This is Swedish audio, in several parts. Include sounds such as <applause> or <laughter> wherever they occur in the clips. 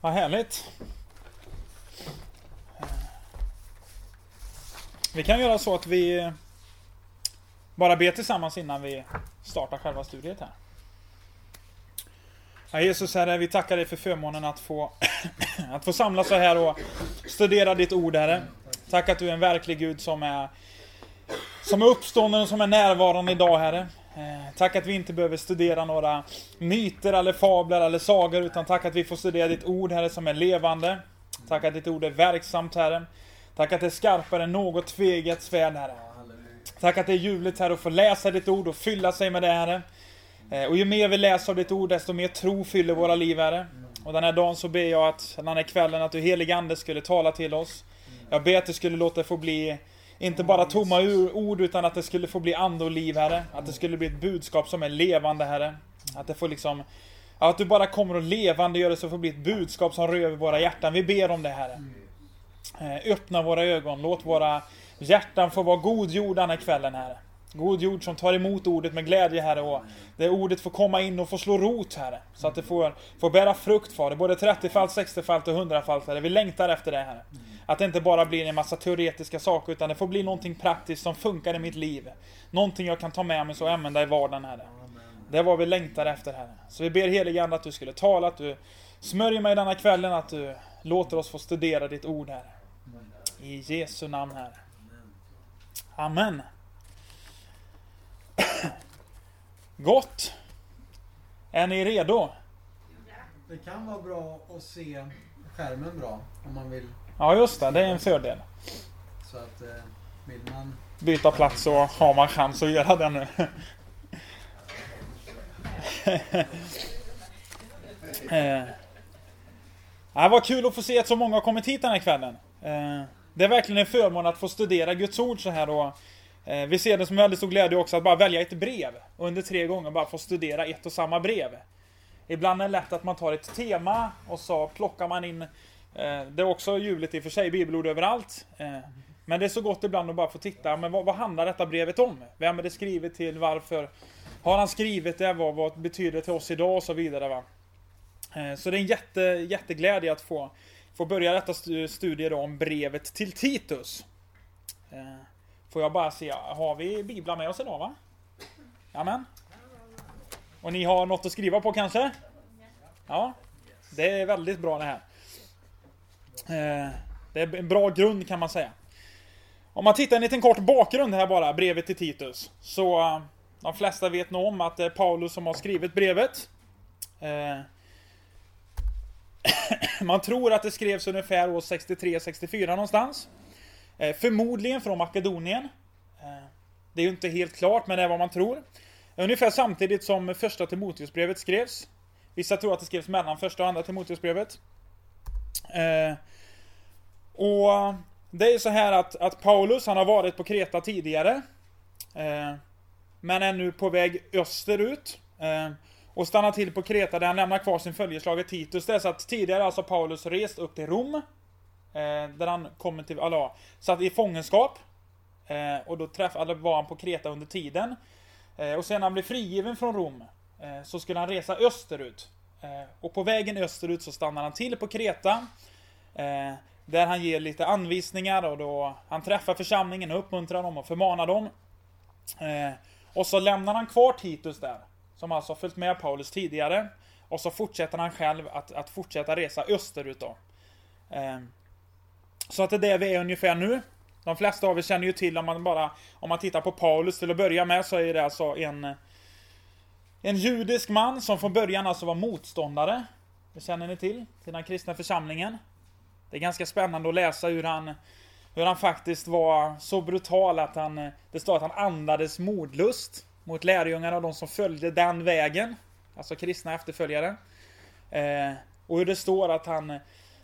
Vad härligt. Vi kan göra så att vi bara ber tillsammans innan vi startar själva studiet här. Ja, Jesus Herre, vi tackar dig för förmånen att få, <coughs> att få samlas så här och studera ditt ord Herre. Tack att du är en verklig Gud som är, som är uppstånden och som är närvarande idag Herre. Eh, tack att vi inte behöver studera några myter eller fabler eller sagor, utan tack att vi får studera ditt ord Herre som är levande. Tack att ditt ord är verksamt Herre. Tack att det är skarpare än något tveget svärd Herre. Tack att det är ljuvligt Herre att få läsa ditt ord och fylla sig med det Herre. Eh, och ju mer vi läser av ditt ord, desto mer tro fyller våra liv Herre. Och den här dagen så ber jag att, den här kvällen, att du helige Ande skulle tala till oss. Jag ber att du skulle låta det få bli inte bara tomma ord utan att det skulle få bli ande och liv Herre. Att det skulle bli ett budskap som är levande Herre. Att det får liksom Att du bara kommer och levande gör det så får bli ett budskap som rör våra hjärtan. Vi ber om det Herre. Eh, öppna våra ögon, låt våra hjärtan få vara god jord den här kvällen Herre. God jord som tar emot ordet med glädje Herre och det ordet får komma in och få slå rot Herre. Så att det får, får bära frukt Fader, både 30-falt, 60-falt och 100-falt Herre. Vi längtar efter det Herre. Att det inte bara blir en massa teoretiska saker utan det får bli någonting praktiskt som funkar i mitt liv. Någonting jag kan ta med mig och använda i vardagen Herre. Det är vad vi längtar efter Herre. Så vi ber helige Ande att du skulle tala, att du smörjer mig denna kvällen, att du låter oss få studera ditt ord Herre. I Jesu namn Herre. Amen. <coughs> Gott. Är ni redo? Det kan vara bra att se skärmen bra om man vill. Ja just det, det är en fördel. Så att eh, vill man... Byta plats så har man chans att göra det nu. <laughs> eh. Ja, vad kul att få se att så många har kommit hit den här kvällen. Eh, det är verkligen en förmån att få studera Guds ord så här och eh, Eh, vi ser det som en väldigt stor glädje också att bara välja ett brev och under tre gånger bara få studera ett och samma brev. Ibland är det lätt att man tar ett tema och så plockar man in eh, Det är också ljuvligt i och för sig, bibelord överallt. Eh, men det är så gott ibland att bara få titta, men vad, vad handlar detta brevet om? Vem är det skrivet till? Varför har han skrivit det? Vad, vad betyder det till oss idag? Och så vidare. Va? Så det är en jätte, jätteglädje att få få börja detta studie då om brevet till Titus. Får jag bara se, har vi biblar med oss idag va? Amen. Och ni har något att skriva på kanske? Ja, det är väldigt bra det här. Eh, det är en bra grund kan man säga. Om man tittar en liten kort bakgrund här bara, brevet till Titus. Så eh, de flesta vet nog om att det är Paulus som har skrivit brevet. Eh, <coughs> man tror att det skrevs ungefär år 63-64 någonstans. Eh, förmodligen från Makedonien. Eh, det är ju inte helt klart, men det är vad man tror. Ungefär samtidigt som första Timoteusbrevet skrevs. Vissa tror att det skrevs mellan första och andra Timoteusbrevet. Eh, och det är så här att, att Paulus, han har varit på Kreta tidigare. Men är nu på väg österut och stannar till på Kreta där han lämnar kvar sin följeslagare Titus. Det är så att tidigare alltså Paulus rest upp till Rom. Eh, där han kommer till, alltså, satt i fångenskap. Eh, och då träffade, var han på Kreta under tiden. Eh, och sen när han blev frigiven från Rom eh, så skulle han resa österut. Eh, och på vägen österut så stannar han till på Kreta. Eh, där han ger lite anvisningar och då han träffar församlingen och uppmuntrar dem och förmanar dem. Eh, och så lämnar han kvar Titus där. Som alltså följt med Paulus tidigare. Och så fortsätter han själv att, att fortsätta resa österut då. Eh, så att det är där vi är ungefär nu. De flesta av er känner ju till om man bara Om man tittar på Paulus till att börja med så är det alltså en En judisk man som från början alltså var motståndare Det känner ni till? Till den kristna församlingen Det är ganska spännande att läsa hur han Hur han faktiskt var så brutal att han Det står att han andades mordlust mot lärjungarna och de som följde den vägen. Alltså kristna efterföljare. Eh, och hur det står att han,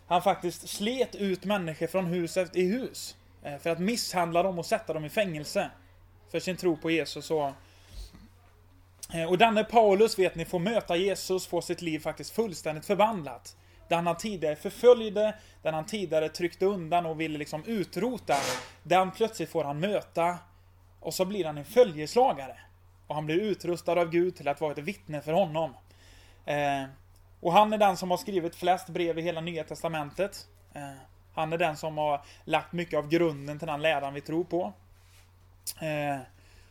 han faktiskt slet ut människor från hus i hus. Eh, för att misshandla dem och sätta dem i fängelse. För sin tro på Jesus. Och, eh, och denne Paulus vet ni får möta Jesus, får sitt liv faktiskt fullständigt förvandlat. Den han tidigare förföljde, den han tidigare tryckte undan och ville liksom utrota. Den plötsligt får han möta. Och så blir han en följeslagare. Och han blir utrustad av Gud till att vara ett vittne för honom. Eh, och han är den som har skrivit flest brev i hela Nya Testamentet. Eh, han är den som har lagt mycket av grunden till den läran vi tror på. Eh,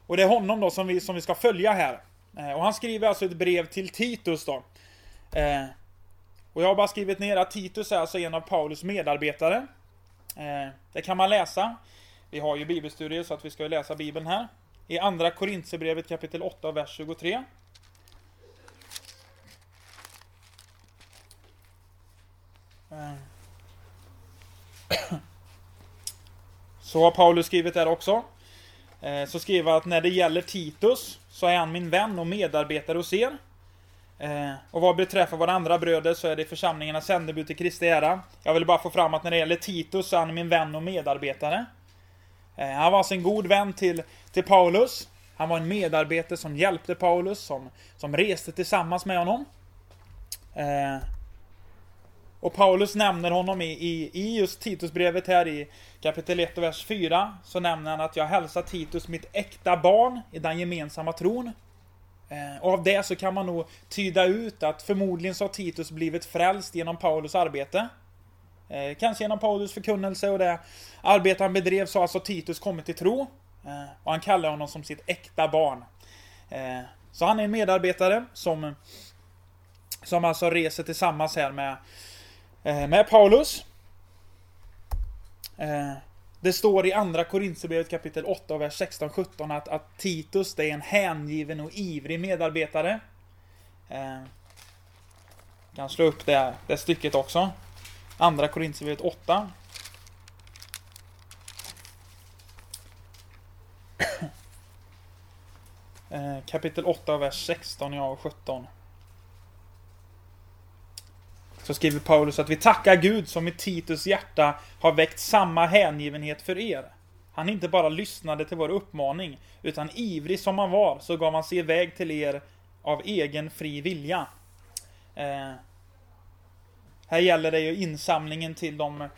och det är honom då som vi, som vi ska följa här. Eh, och han skriver alltså ett brev till Titus då. Och jag har bara skrivit ner att Titus är alltså en av Paulus medarbetare. Det kan man läsa. Vi har ju bibelstudier så att vi ska läsa bibeln här. I andra Korintierbrevet kapitel 8 vers 23. Eh. <clears throat> Så har Paulus skrivit där också. Eh, så skriver han att när det gäller Titus så är han min vän och medarbetare hos er. Eh, och vad beträffar våra andra bröder så är det församlingarnas sändebud till Kristi ära. Jag vill bara få fram att när det gäller Titus så är han min vän och medarbetare. Han var alltså en god vän till, till Paulus. Han var en medarbetare som hjälpte Paulus, som, som reste tillsammans med honom. Och Paulus nämner honom i, i, i just Titusbrevet här i kapitel 1 och vers 4. Så nämner han att jag hälsar Titus mitt äkta barn i den gemensamma tron. Eh, och av det så kan man nog tyda ut att förmodligen så har Titus blivit frälst genom Paulus arbete. Eh, kanske genom Paulus förkunnelse och det arbete han bedrev så har alltså Titus kommit till tro. Eh, och han kallar honom som sitt äkta barn. Så han är en medarbetare som som alltså reser tillsammans här med Eh, med Paulus. Eh, det står i andra Korinthierbrevet kapitel 8 vers 16-17 att, att Titus det är en hängiven och ivrig medarbetare. Eh, kan slå upp det, det stycket också. Andra Korinthierbrevet 8. Eh, kapitel 8 vers 16 och 17. Så skriver Paulus att vi tackar Gud som i Titus hjärta har väckt samma hängivenhet för er. Han inte bara lyssnade till vår uppmaning, utan ivrig som han var så gav han sig iväg till er av egen fri vilja. Eh, här gäller det ju insamlingen till de,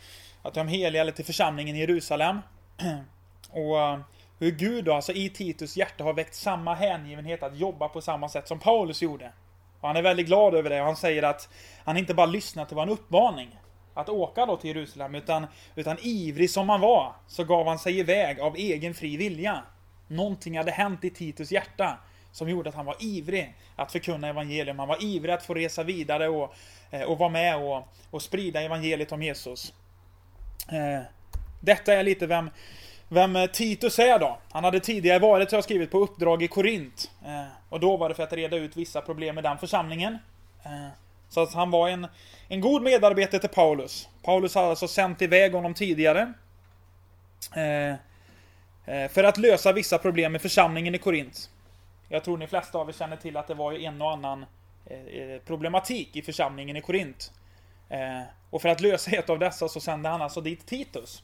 att de heliga, eller till församlingen i Jerusalem. <clears throat> Och eh, hur Gud då, alltså i Titus hjärta, har väckt samma hängivenhet att jobba på samma sätt som Paulus gjorde. Och han är väldigt glad över det och han säger att han inte bara lyssnade till en uppmaning att åka då till Jerusalem utan, utan ivrig som han var så gav han sig iväg av egen fri vilja. Någonting hade hänt i Titus hjärta som gjorde att han var ivrig att förkunna evangelium. Han var ivrig att få resa vidare och, eh, och vara med och, och sprida evangeliet om Jesus. Eh, detta är lite vem, vem eh, Titus är då? Han hade tidigare varit, jag skrivit, på uppdrag i Korint. Eh, och då var det för att reda ut vissa problem med den församlingen. Eh, så att han var en, en god medarbetare till Paulus. Paulus hade alltså sänt iväg honom tidigare. Eh, eh, för att lösa vissa problem med församlingen i Korint. Jag tror ni flesta av er känner till att det var en och annan problematik i församlingen i Korint. Och för att lösa ett av dessa så sände han alltså dit Titus.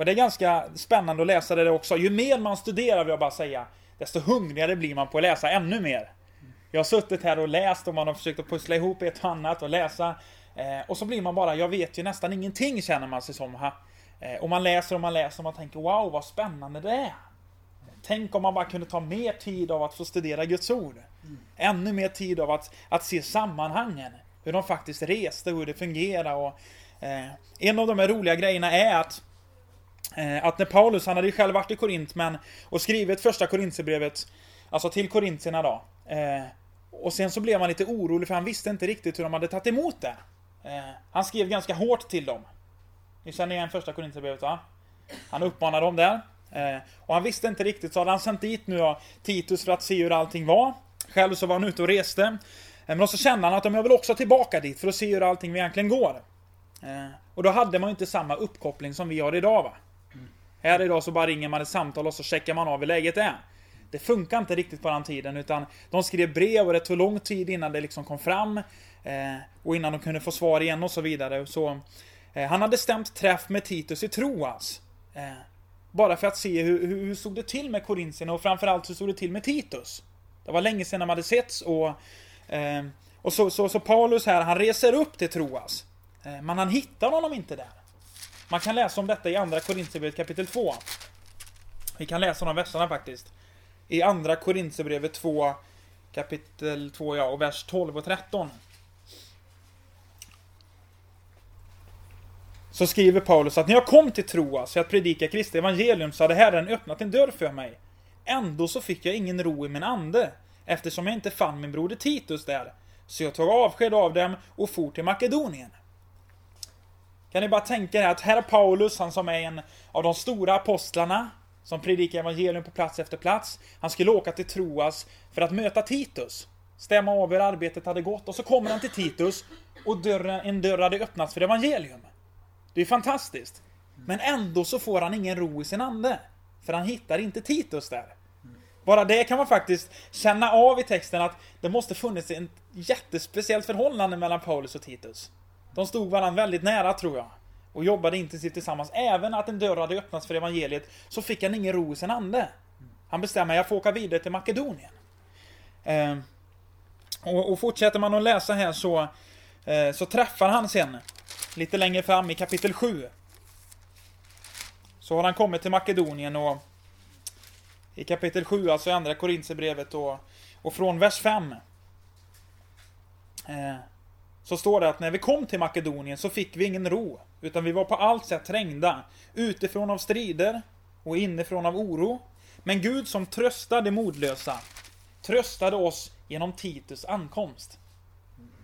Och det är ganska spännande att läsa det också. Ju mer man studerar vill jag bara säga, desto hungrigare blir man på att läsa ännu mer. Jag har suttit här och läst och man har försökt att pussla ihop ett och annat och läsa. Eh, och så blir man bara, jag vet ju nästan ingenting känner man sig som. Ha. Eh, och man läser och man läser och man tänker wow vad spännande det är. Tänk om man bara kunde ta mer tid av att få studera Guds ord. Mm. Ännu mer tid av att, att se sammanhangen. Hur de faktiskt reste, hur det fungerar. Och, eh, en av de här roliga grejerna är att Eh, att när Paulus, han hade ju själv varit i Korint men, och skrivit första Korintierbrevet, alltså till korintierna då. Eh, och sen så blev han lite orolig för han visste inte riktigt hur de hade tagit emot det. Eh, han skrev ganska hårt till dem. Ni känner igen första Korintierbrevet va? Han uppmanade dem där. Eh, och han visste inte riktigt, så hade han sänt dit nu då Titus för att se hur allting var. Själv så var han ute och reste. Eh, men så kände han att jag vill också tillbaka dit för att se hur allting egentligen går. och då hade man ju inte samma uppkoppling som vi har idag va. Här idag så bara ringer man ett samtal och så checkar man av hur läget är. Det funkar inte riktigt på den tiden utan de skrev brev och det tog lång tid innan det liksom kom fram. Eh, och innan de kunde få svar igen och så vidare. Så, eh, han hade stämt träff med Titus i Troas. Alltså. Eh, bara för att se hur, hur, hur stod det till med korintierna och framförallt hur stod det till med Titus. Det var länge sedan de hade setts och, eh, och så, så, så Paulus här, han reser upp till Troas. Alltså. Eh, men han hittar honom inte där. Man kan läsa om detta i andra Korintierbrevet, kapitel 2. Vi kan läsa de verserna faktiskt. I andra Korintierbrevet 2 kapitel 2 ja, och vers 12 och 13. Så skriver Paulus att när jag kom till Troas för att predika Kristi evangelium så hade Herren öppnat en dörr för mig. Ändå så fick jag ingen ro i min ande, eftersom jag inte fann min broder Titus där. Så jag tog avsked av dem och for till Makedonien. Kan ni bara tänka er att här är Paulus, han som är en av de stora apostlarna, som predikar evangelium på plats efter plats. Han skulle åka till Troas för att möta Titus. Stämma av hur arbetet hade gått och så kommer han till Titus och dörren, en dörr hade öppnats för evangelium. Det är fantastiskt. Men ändå så får han ingen ro i sin ande. För han hittar inte Titus där. Bara det kan man faktiskt känna av i texten att det måste funnits ett jättespeciellt förhållande mellan Paulus och Titus. De stod varandra väldigt nära tror jag. Och jobbade intensivt tillsammans. Även att en dörr hade öppnats för evangeliet så fick han ingen ro i sin ande. Han bestämmer jag får åka vidare till Makedonien. Eh, och, och, fortsätter man att läsa här så, eh, så träffar han sen lite längre fram i kapitel 7. Så har han kommit till Makedonien och i kapitel 7, alltså i andra Korintierbrevet och, och från vers 5. Eh, så står det att när vi kom till Makedonien så fick vi ingen ro, utan vi var på allt sätt trängda, utifrån av strider och inifrån av oro. Men Gud som tröstade modlösa, tröstade oss genom Titus ankomst.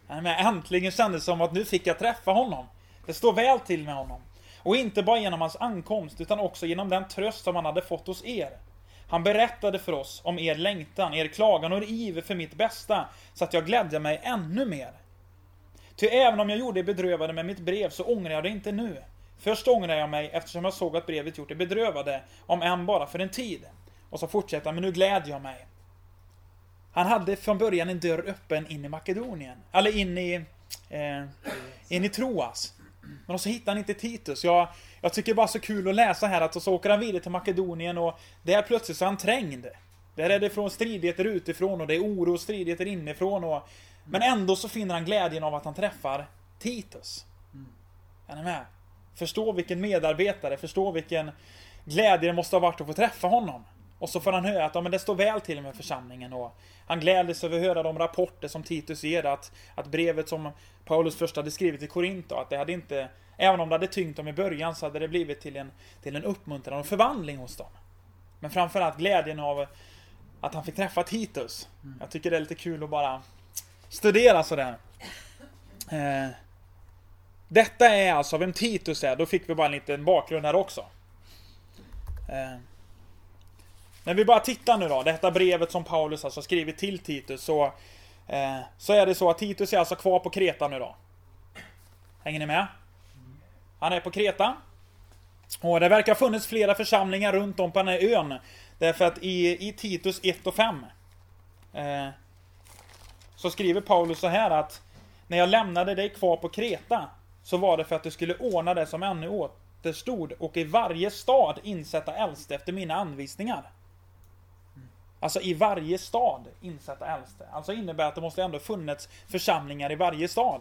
Men äntligen kändes det som att nu fick jag träffa honom. Det står väl till med honom. Och inte bara genom hans ankomst, utan också genom den tröst som han hade fått hos er. Han berättade för oss om er längtan, er klagan och er iver för mitt bästa, så att jag glädjer mig ännu mer. Ty även om jag gjorde er bedrövade med mitt brev så ångrar jag det inte nu. Först ångrar jag mig eftersom jag såg att brevet gjort er bedrövade, om än bara för en tid. Och så fortsätter han, men nu glädjer jag mig. Han hade från början en dörr öppen in i Makedonien. Eller in i, eh, in i Troas. Men så hittar han inte Titus. Jag, jag tycker bara så kul att läsa här att så åker han vidare till Makedonien och där plötsligt så är han trängd. Där är det från stridigheter utifrån och det är oro och stridigheter inifrån. Och, men ändå så finner han glädjen av att han träffar Titus. Är ni med? Förstå vilken medarbetare, förstå vilken glädje det måste ha varit att få träffa honom. Och så får han höra att ja, men det står väl till med församlingen och han sig över att höra de rapporter som Titus ger att, att brevet som Paulus först hade skrivit till Korinto, att det hade inte, även om det hade tyngt dem i början så hade det blivit till en, till en uppmuntran och förvandling hos dem. Men framförallt glädjen av att han fick träffa Titus. Jag tycker det är lite kul att bara studera sådär. Eh, detta är alltså vem Titus är, då fick vi bara en liten bakgrund här också. Eh, när vi bara tittar nu då, detta brevet som Paulus alltså skrivit till Titus så, eh, så är det så att Titus är alltså kvar på Kreta nu då. Hänger ni med? Han är på Kreta. Och det verkar ha funnits flera församlingar runt om på den här ön. Därför att i, i Titus 1 och 5 eh, så skriver Paulus så här att när jag lämnade dig kvar på Kreta så var det för att du skulle ordna det som ännu återstod och i varje stad insätta äldste efter mina anvisningar. Alltså i varje stad insätta äldste. Alltså innebär att det måste ändå funnits församlingar i varje stad.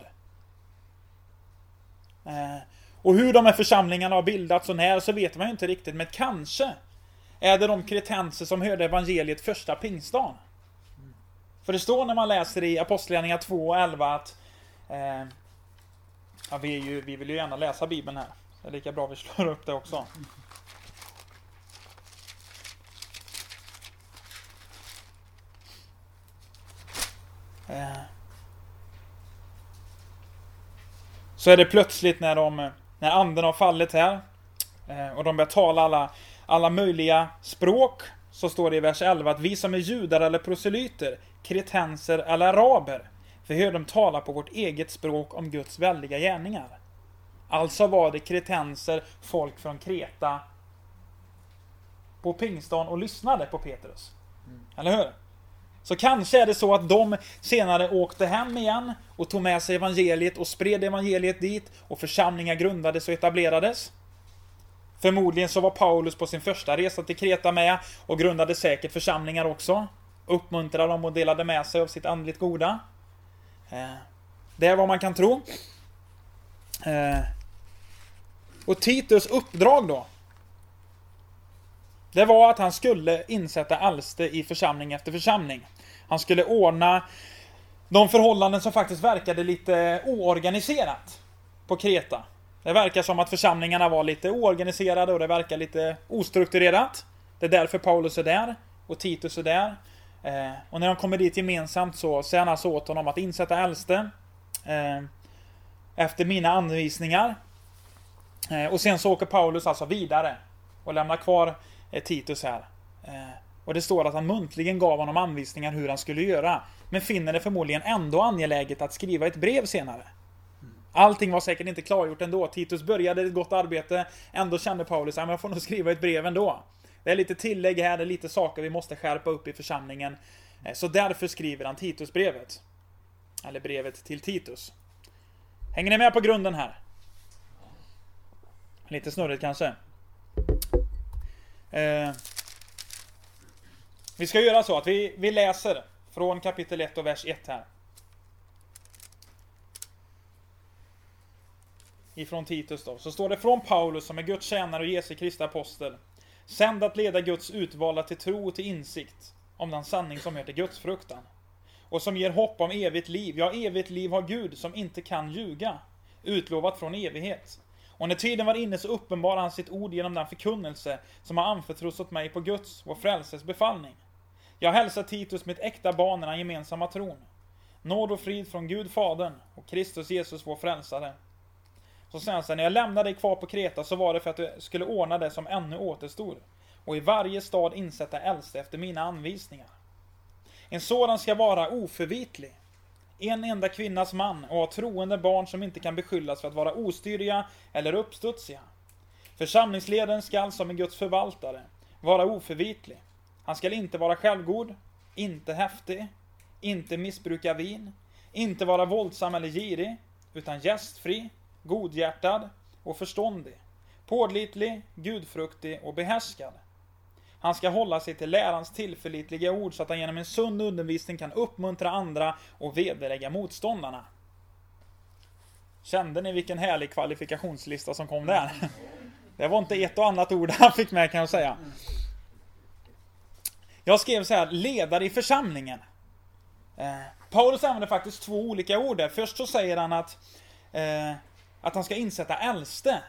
Eh, och hur de här församlingarna har bildats och när så vet man ju inte riktigt, men kanske är det de kretenser som hörde evangeliet första pingstdagen. För det står när man läser i Apostlagärningarna 2 och 11 att eh, ja, vi, ju, vi vill ju gärna läsa Bibeln här. Det är lika bra vi slår upp det också. Eh. Så är det plötsligt när, de, när anden har fallit här eh, och de börjar tala alla, alla möjliga språk så står det i vers 11 att vi som är judar eller proselyter, kretenser eller araber, vi hör dem tala på vårt eget språk om Guds väldiga gärningar. Alltså var det kretenser, folk från Kreta, på pingstdagen och lyssnade på Petrus. Eller hur? Så kanske är det så att de senare åkte hem igen och tog med sig evangeliet och spred evangeliet dit och församlingar grundades och etablerades. Förmodligen så var Paulus på sin första resa till Kreta med och grundade säkert församlingar också. Uppmuntrade dem och delade med sig av sitt andligt goda. Eh, det är vad man kan tro. Eh, och Titus uppdrag då? Det var att han skulle insätta Alste i församling efter församling. Han skulle ordna de förhållanden som faktiskt verkade lite oorganiserat på Kreta. Det verkar som att församlingarna var lite oorganiserade och det verkar lite ostrukturerat. Det är därför Paulus är där och Titus är där. Eh, och när de kommer dit gemensamt så säger han alltså åt honom att insätta äldste eh, efter mina anvisningar. Eh, och sen så åker Paulus alltså vidare och lämnar kvar eh, Titus här. Eh, och det står att han muntligen gav honom anvisningar hur han skulle göra. Men finner det förmodligen ändå angeläget att skriva ett brev senare. Allting var säkert inte klargjort ändå. Titus började ett gott arbete. Ändå kände Paulus att jag får nog skriva ett brev ändå. Det är lite tillägg här, det är lite saker vi måste skärpa upp i församlingen. Eh, så därför skriver han Titusbrevet. Eller brevet till Titus. Hänger ni med på grunden här? Lite snurrigt kanske. Eh, vi ska göra så att vi, vi läser från kapitel 1 och vers 1 här. Ifrån Titus då. Så står det från Paulus som är Guds tjänare och Jesu Kristi apostel. Sänd att leda Guds utvalda till tro och till insikt om den sanning som heter Guds fruktan. Och som ger hopp om evigt liv. Ja, evigt liv har Gud som inte kan ljuga. Utlovat från evighet. Och när tiden var inne så uppenbarade han sitt ord genom den förkunnelse som har anförtrotts åt mig på Guds, vår frälses befallning. Jag hälsar Titus mitt äkta barn i den gemensamma tron. Nåd och frid från Gud Fadern och Kristus Jesus vår frälsare. Så sen så när jag lämnade dig kvar på Kreta så var det för att du skulle ordna det som ännu återstod. Och i varje stad insätta äldste efter mina anvisningar. En sådan ska vara oförvitlig. En enda kvinnas man och ha troende barn som inte kan beskyllas för att vara ostyriga eller uppstudsiga. Församlingsledaren skall som en Guds förvaltare vara oförvitlig. Han skall inte vara självgod, inte häftig, inte missbruka vin, inte vara våldsam eller girig, utan gästfri, godhjärtad och förståndig, pålitlig, gudfruktig och behärskad. Han ska hålla sig till lärans tillförlitliga ord så att han genom en sund undervisning kan uppmuntra andra och vederlägga motståndarna. Kände ni vilken härlig kvalifikationslista som kom där? <laughs> Det var inte ett och annat ord han fick med kan jag säga. Jag skrev så här, ledare i församlingen. Eh, Paulus använder faktiskt två olika ord där. Först så säger han att, eh, att han ska insätta äldste.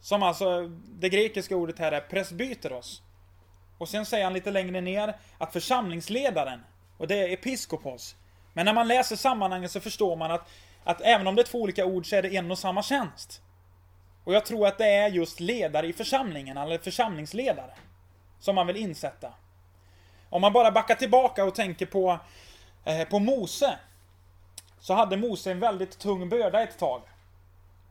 Som alltså, det grekiska ordet här är presbyteros. Och sen säger han lite längre ner att församlingsledaren, och det är episkopos. Men när man läser sammanhanget så förstår man att, att även om det är två olika ord så är det en och samma tjänst. Och jag tror att det är just ledare i församlingen, eller församlingsledare som man vill insätta. Om man bara backar tillbaka och tänker på, eh, på Mose. Så hade Mose en väldigt tung börda ett tag.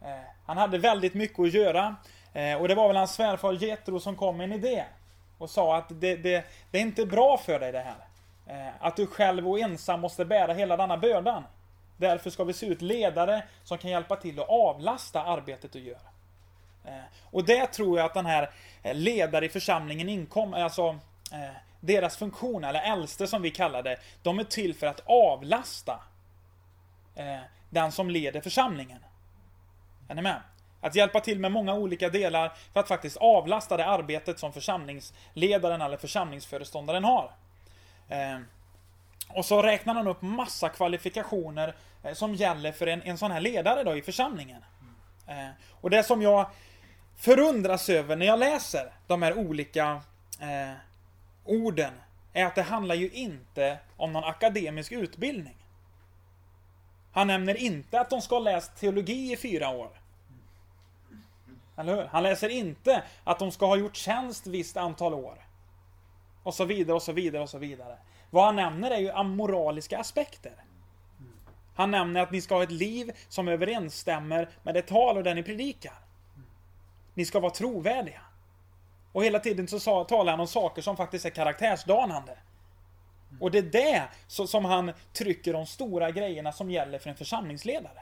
Eh, han hade väldigt mycket att göra. Eh, och det var väl hans svärfar Jetro som kom med en idé. Och sa att det, det, det är inte bra för dig det här. Eh, att du själv och ensam måste bära hela denna bördan. Därför ska vi se ut ledare som kan hjälpa till att avlasta arbetet du gör. Och det tror jag att den här ledare i församlingen inkom, alltså deras funktion, eller äldste som vi kallar det, de är till för att avlasta Eh, den som leder församlingen. Är ni med? Att hjälpa till med många olika delar för att faktiskt avlasta det arbetet som församlingsledaren eller församlingsföreståndaren har. Eh, och så räknar han upp massa kvalifikationer eh, som gäller för en, en sån här ledare då i församlingen. Och det som jag förundras över när jag läser de här olika eh, orden är att det handlar ju inte om någon akademisk utbildning. Han nämner inte att de ska ha läst teologi i fyra år. Eller hur? Han läser inte att de ska ha gjort tjänst visst antal år. Och så vidare och så vidare och så vidare. Vad han nämner är ju amoraliska aspekter. Han nämner att ni ska ha ett liv som överensstämmer med det tal och det ni predikar. Ni ska vara trovärdiga. Och hela tiden så talar han om saker som faktiskt är karaktärsdanande. Och det är det som han trycker de stora grejerna som gäller för en församlingsledare.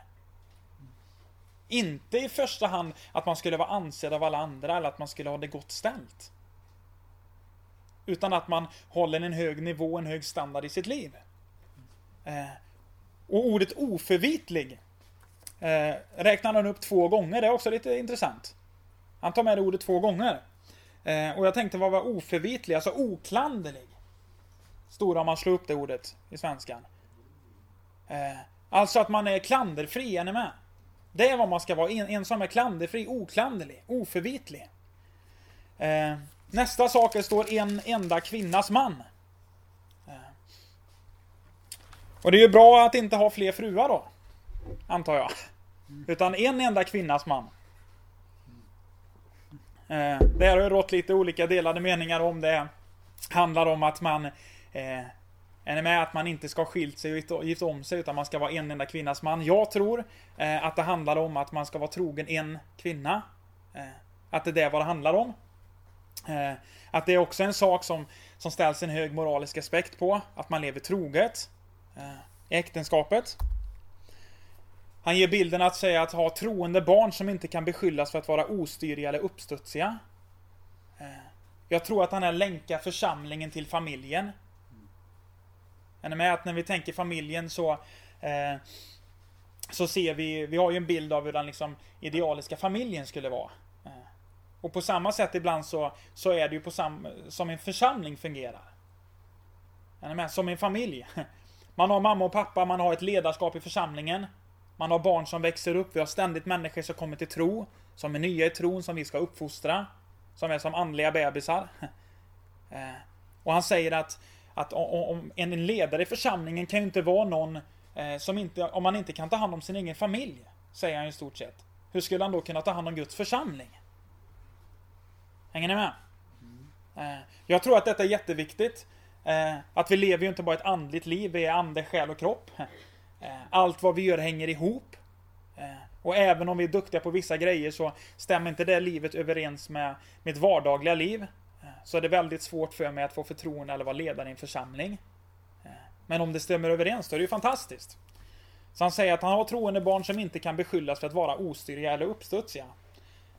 Inte i första hand att man skulle vara ansedd av alla andra eller att man skulle ha det gott ställt. Utan att man håller en hög nivå, en hög standard i sitt liv. Eh, och ordet oförvitlig eh, räknar han upp två gånger, det är också lite intressant. Han tar med det ordet två gånger. Eh, och jag tänkte vad var oförvitlig? Alltså oklanderlig. Stora om man slår upp det ordet i svenskan. Eh, alltså att man är klanderfri, är ni med? Det är vad man ska vara. En, en som är klanderfri, oklanderlig, oförvitlig. Eh, nästa sak är står en enda kvinnas man. Eh. Och det är ju bra att inte ha fler fruar då. Antar jag. Utan en enda kvinnas man. Eh, det har ju rått lite olika delade meningar om det handlar om att man eh, är ni med att man inte ska ha skilt sig och gift om sig utan man ska vara en enda kvinnas man? Jag tror eh, att det handlar om att man ska vara trogen en kvinna. Eh, att det är vad det handlar om. Eh, att det är också en sak som, som ställs en hög moralisk aspekt på. Att man lever troget eh, i äktenskapet. Han ger bilden att säga att ha troende barn som inte kan beskyllas för att vara ostyriga eller uppstudsiga. Eh, jag tror att han här länkar församlingen till familjen. Är ni med att när vi tänker familjen så eh, Så ser vi, vi har ju en bild av hur den liksom idealiska familjen skulle vara. Eh, och på samma sätt ibland så, så är det ju på sam, som en församling fungerar. Är ni med? Som en familj. <laughs> Man har mamma och pappa, man har ett ledarskap i församlingen. Man har barn som växer upp, vi har ständigt människor som kommer till tro. Som är nya i tron, som vi ska uppfostra. Som är som andliga bebisar. <laughs> Eh, och han säger att att om en ledare i församlingen kan ju inte vara någon eh, som inte, om man inte kan ta hand om sin egen familj, säger han i stort sett. Hur skulle han då kunna ta hand om Guds församling? Hänger ni med? Mm. Jag tror att detta är jätteviktigt. Eh, att vi lever ju inte bara ett andligt liv, vi är ande, själ och kropp. Allt vad vi gör hänger ihop. Och även om vi är duktiga på vissa grejer så stämmer inte det livet överens med mitt vardagliga liv. Så är det väldigt svårt för mig att få förtroende eller vara ledare i en församling. Eh, men om det stämmer överens då är det ju fantastiskt. Så han säger att han har troende barn som inte kan beskyllas för att vara ostyriga eller uppstudsiga.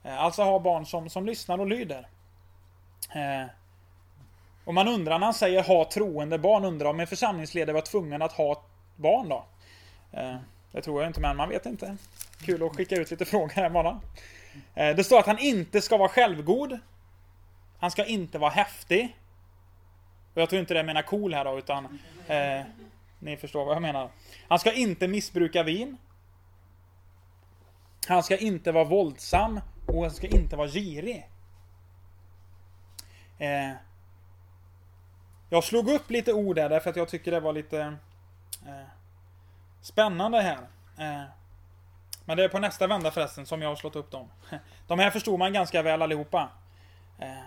Eh, alltså ha barn som, som lyssnar och lyder. Eh, och man undrar när han säger ha troende barn, undrar om en församlingsledare var tvungen att ha barn då? Det tror jag inte, men man vet inte. Kul att skicka ut lite frågor här bara. Det står att han inte ska vara självgod. Han ska inte vara häftig. Och jag tror inte det menar cool här då, utan... Eh, ni förstår vad jag menar. Han ska inte missbruka vin. Han ska inte vara våldsam. Och han ska inte vara girig. Eh, jag slog upp lite ord där därför att jag tycker det var lite eh, spännande här. Eh, men det är på nästa vända förresten som jag har slått upp dem. <laughs> De här förstod man ganska väl allihopa. Eh,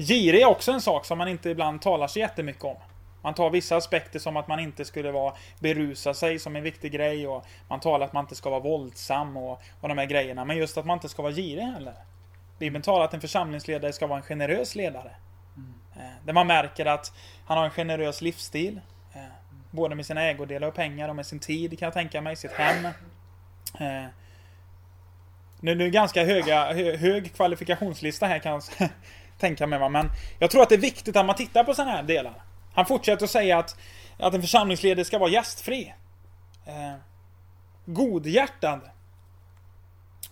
Eh, Girig är också en sak som man inte ibland talar så jättemycket om. Man tar vissa aspekter som att man inte skulle vara berusa sig som en viktig grej och man talar att man inte ska vara våldsam och, och de här grejerna. Men just att man inte ska vara girig heller. Bibeln talar att en församlingsledare ska vara en generös ledare. Mm. Där man märker att han har en generös livsstil. Eh, både med sina ägodelar och pengar och med sin tid kan jag tänka mig, sitt hem. Eh, nu är det ganska höga, hög kvalifikationslista här kan jag <laughs> tänka mig. Va? Men jag tror att det är viktigt att man tittar på sådana här delar. Han fortsätter att säga att, att en församlingsledare ska vara gästfri. Eh, godhjärtad.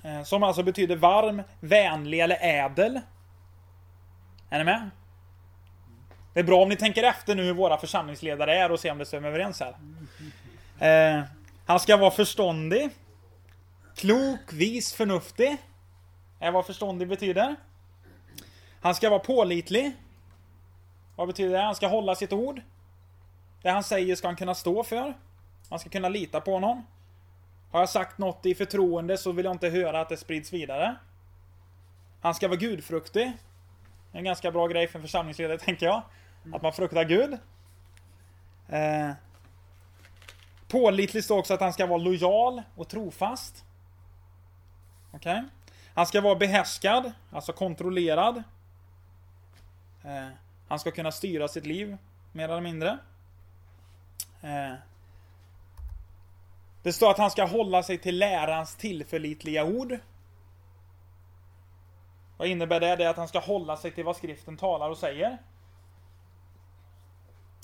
Eh, som alltså betyder varm, vänlig eller ädel. Är ni med? Det är bra om ni tänker efter nu hur våra församlingsledare är och ser om det stämmer överens här. Eh, han ska vara förståndig. Klok, vis, förnuftig. Är vad förståndig betyder. Han ska vara pålitlig. Vad betyder det? Han ska hålla sitt ord. Det han säger ska han kunna stå för. Man ska kunna lita på honom. Har jag sagt något i förtroende så vill jag inte höra att det sprids vidare. Han ska vara gudfruktig. En ganska bra grej för en församlingsledare, <laughs> tänker jag. Att man fruktar Gud. Eh, pålitlig står också att han ska vara lojal och trofast. Okej? Okay. Han ska vara behärskad, alltså kontrollerad. Eh, han ska kunna styra sitt liv, mer eller mindre. Eh, det står att han ska hålla sig till lärans tillförlitliga ord. Vad innebär det? Det är att han ska hålla sig till vad skriften talar och säger.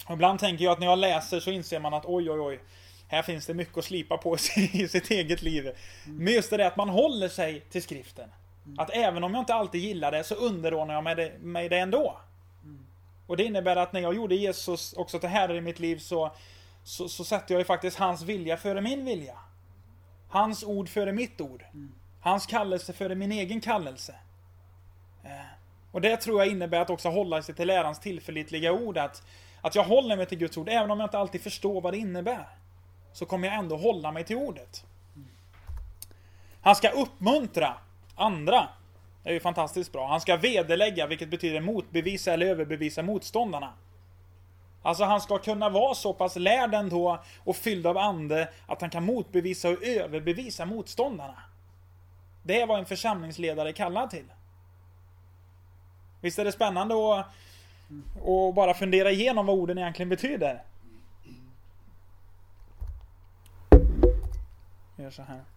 Och ibland tänker jag att när jag läser så inser man att oj, oj, oj. Här finns det mycket att slipa på <laughs> i sitt eget liv. Men just det att man håller sig till skriften. Att även om jag inte alltid gillar det så underordnar jag mig det, mig det ändå. Och det innebär att när jag gjorde Jesus också till Herre i mitt liv så, så, så sätter jag ju faktiskt hans vilja före min vilja. Hans ord före mitt ord. Hans kallelse före min egen kallelse. Eh, och det tror jag innebär att också hålla sig till lärans tillförlitliga ord. Att, att jag håller mig till Guds ord, även om jag inte alltid förstår vad det innebär. Så kommer jag ändå hålla mig till ordet. Han ska uppmuntra andra. Det är ju fantastiskt bra. Han ska vederlägga, vilket betyder motbevisa eller överbevisa motståndarna. Alltså han ska kunna vara så pass lärd ändå och fylld av ande att han kan motbevisa och överbevisa motståndarna. Det är vad en församlingsledare kallar till. Visst är det spännande att och bara fundera igenom vad orden egentligen betyder? Gör så här.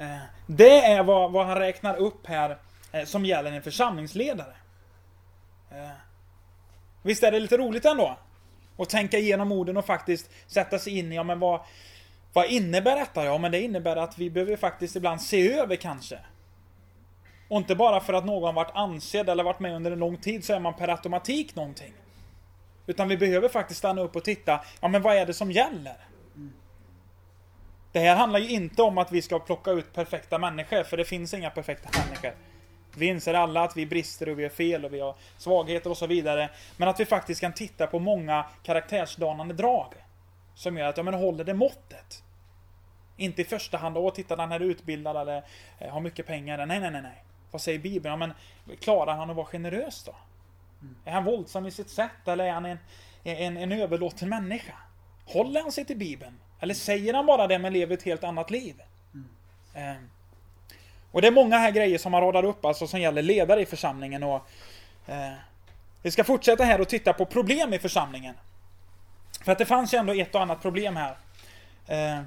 Eh, det är vad, vad han räknar upp här eh, som gäller en församlingsledare. Eh, visst är det lite roligt ändå? Att tänka igenom orden och faktiskt sätta sig in i, ja men vad, vad innebär detta? Ja men det innebär att vi behöver faktiskt ibland se över kanske. Och inte bara för att någon varit ansedd eller varit med under en lång tid så är man per automatik någonting. Utan vi behöver faktiskt stanna upp och titta, ja men vad är det som gäller? Det här handlar ju inte om att vi ska plocka ut perfekta människor, för det finns inga perfekta människor. Vi inser alla att vi brister och vi har fel och vi har svagheter och så vidare. Men att vi faktiskt kan titta på många karaktärsdanande drag. Som gör att, ja men håller det måttet? Inte i första hand, åh titta den här är utbildad eller eh, har mycket pengar. Nej, nej, nej, nej. Vad säger Bibeln? Ja, men klarar han att vara generös då? Mm. Är han våldsam i sitt sätt eller är han en, en, en överlåten människa? Håller han sig till Bibeln? Eller säger han bara det men lever ett helt annat liv? Mm. Eh, och det är många här grejer som man radar upp alltså som gäller ledare i församlingen och eh, Vi ska fortsätta här och titta på problem i församlingen. För att det fanns ju ändå ett och annat problem här. Eh,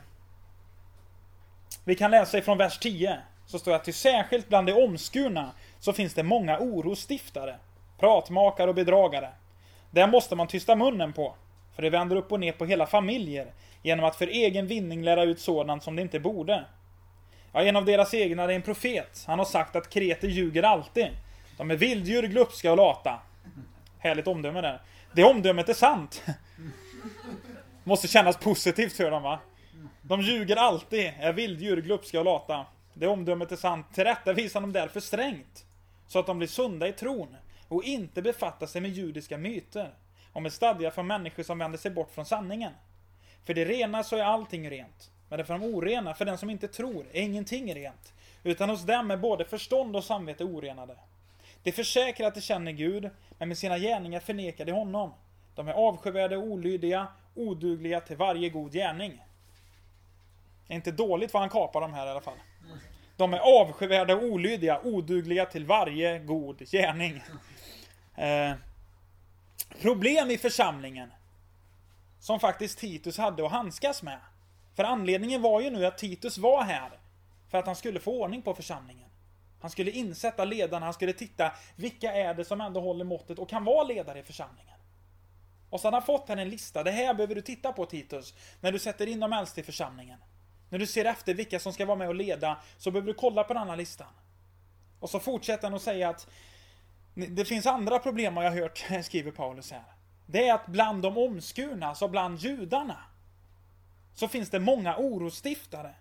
vi kan läsa ifrån vers 10. Så står det att till särskilt bland de omskurna så finns det många orostiftare, pratmakare och bedragare. Där måste man tysta munnen på, för det vänder upp och ner på hela familjer genom att för egen vinning lära ut sådant som det inte borde. Ja, en av deras egna är en profet. Han har sagt att kreter ljuger alltid. De är vilddjur, glupska och lata. Härligt omdöme där. Det omdömet är sant. <laughs> Måste kännas positivt för dem va? De ljuger alltid, är vilddjur, glupska och lata. Det omdömet är sant. Tillrättavisar de därför strängt. Så att de blir sunda i tron. Och inte befattar sig med judiska myter. Och med stadgar för människor som vänder sig bort från sanningen. För det rena så är allting rent. Men det för de orena, för den som inte tror, är ingenting rent. Utan hos dem är både förstånd och samvete orenade. De försäkrar att de känner Gud, men med sina gärningar förnekar de honom. De är avskyvärda och olydiga, odugliga till varje god gärning. Det är inte dåligt vad han kapar de här i alla fall. De är avskyvärda och olydiga, odugliga till varje god gärning. Eh, problem i församlingen. Som faktiskt Titus hade att handskas med. För anledningen var ju nu att Titus var här. För att han skulle få ordning på församlingen. Han skulle insätta ledarna, han skulle titta vilka är det som ändå håller måttet och kan vara ledare i församlingen. Och så hade han fått här en lista, det här behöver du titta på Titus, när du sätter in de äldste i församlingen. När du ser efter vilka som ska vara med och leda, så behöver du kolla på den här listan. Och så fortsätter han att säga att det finns andra problem har jag hört, <laughs> skriver Paulus här. Det är att bland de omskurna, alltså bland judarna, så finns det många orostiftare.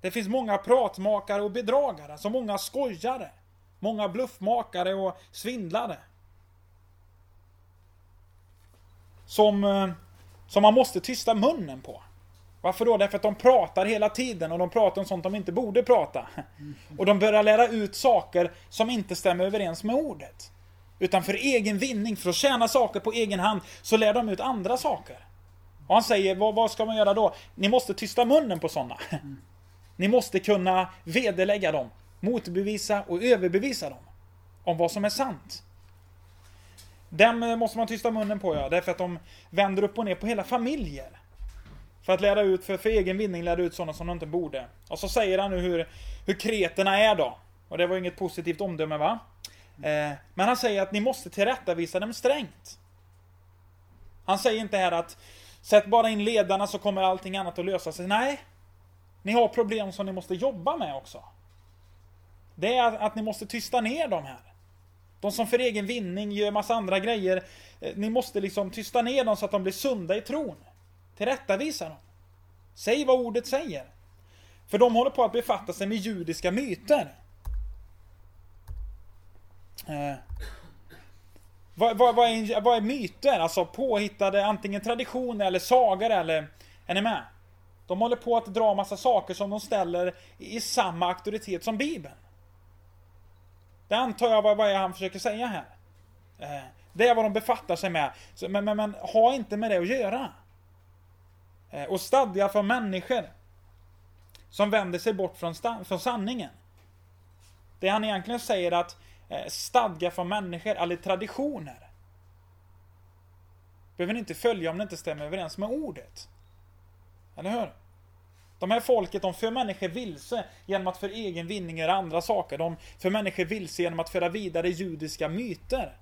Det finns många pratmakare och bedragare, alltså många skojare. Många bluffmakare och svindlare. Som, eh, som man måste tysta munnen på. Varför då? Därför att de pratar hela tiden och de pratar om sånt de inte borde prata. <laughs> Och de börjar lära ut saker som inte stämmer överens med ordet. Utan för egen vinning, för att tjäna saker på egen hand, så lär de ut andra saker. Och han säger, vad, vad ska man göra då? Ni måste tysta munnen på sådana. <laughs> Ni måste kunna vederlägga dem, motbevisa och överbevisa dem. Om vad som är sant. Dem eh, måste man tysta munnen på ja, därför att de vänder upp och ner på hela familjer. För att lära ut, för, för egen vinning lära ut sådana som de inte borde. Och så säger han nu hur, hur kreterna är då. Och det var inget positivt omdöme va? Eh, men han säger att ni måste tillrättavisa dem strängt. Han säger inte här att sätt bara in ledarna så kommer allting annat att lösa sig. Nej. Ni har problem som ni måste jobba med också. Det är att ni måste tysta ner de här. De som för egen vinning gör massa andra grejer. Eh, ni måste liksom tysta ner dem så att de blir sunda i tron. Tillrättavisa dem. Säg vad ordet säger. För de håller på att befatta sig med judiska myter. Eh, vad, vad, vad, är, vad är myter? Alltså påhittade antingen traditioner eller sagor eller... Är ni med? De håller på att dra massa saker som de ställer i samma auktoritet som Bibeln. Det antar jag vad, vad är han försöker säga här. Eh, det är vad de befattar sig med. Så, men, men, men ha inte med det att göra. Eh, och stadga för människor som vänder sig bort från, från sanningen. Det han egentligen säger att Eh, stadgar från människor, eller traditioner. Behöver ni inte följa om det inte stämmer överens med ordet. Eller hur? De här folket, de för människor vilse genom att för egen vinning göra andra saker. De för människor vilse genom att föra vidare judiska myter.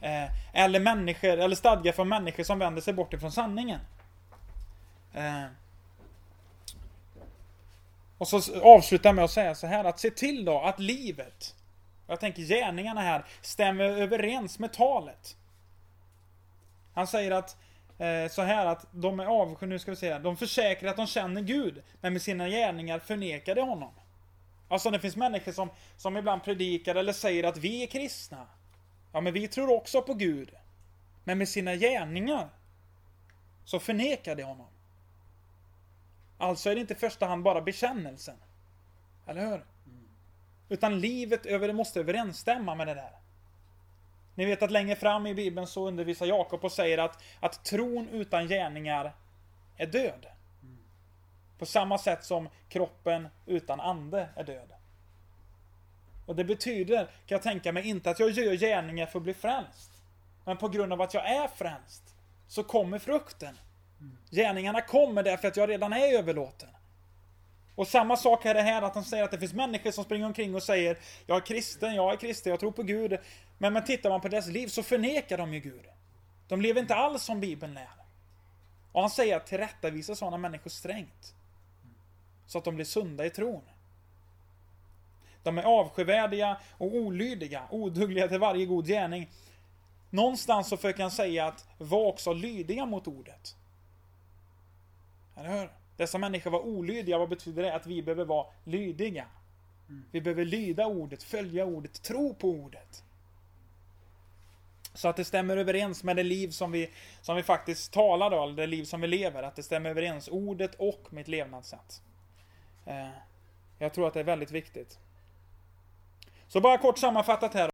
Eh, eller människor, eller stadgar för människor som vänder sig bort ifrån sanningen. Eh. Och så avslutar jag med att säga så här att se till då att livet, jag tänker gärningarna här, stämmer överens med talet. Han säger att eh, så här att de är avsky, nu ska vi se, de försäkrar att de känner Gud, men med sina gärningar förnekar de honom. Alltså det finns människor som, som ibland predikar eller säger att vi är kristna. Ja, men vi tror också på Gud. Men med sina gärningar så förnekar de honom. Alltså är det inte i första hand bara bekännelsen. Eller hur? Mm. Utan livet över det måste överensstämma med det där. Ni vet att längre fram i Bibeln så undervisar Jakob och säger att, att tron utan gärningar är död. Mm. På samma sätt som kroppen utan ande är död. Och det betyder, kan jag tänka mig, inte att jag gör gärningar för att bli frälst. Men på grund av att jag är frälst, så kommer frukten. Gärningarna kommer därför att jag redan är överlåten. Och samma sak är det här att han säger att det finns människor som springer omkring och säger Jag är kristen, jag är kristen, jag tror på Gud. Men, men tittar man på deras liv så förnekar de ju Gud. De lever inte alls som Bibeln lär. Och han säger att tillrättavisa sådana människor strängt. Så att de blir sunda i tron. De är avskyvärdiga och olydiga, odugliga till varje god gärning. Någonstans så försöker han säga att var också lydiga mot ordet. Eller hur? Dessa människor var olydiga, vad betyder det? Att vi behöver vara lydiga. Mm. Vi behöver lyda ordet, följa ordet, tro på ordet. Så att det stämmer överens med det liv som vi, som vi faktiskt talar då, eller det liv som vi lever. Att det stämmer överens, ordet och mitt levnadssätt. Eh, jag tror att det är väldigt viktigt. Så bara kort sammanfattat här.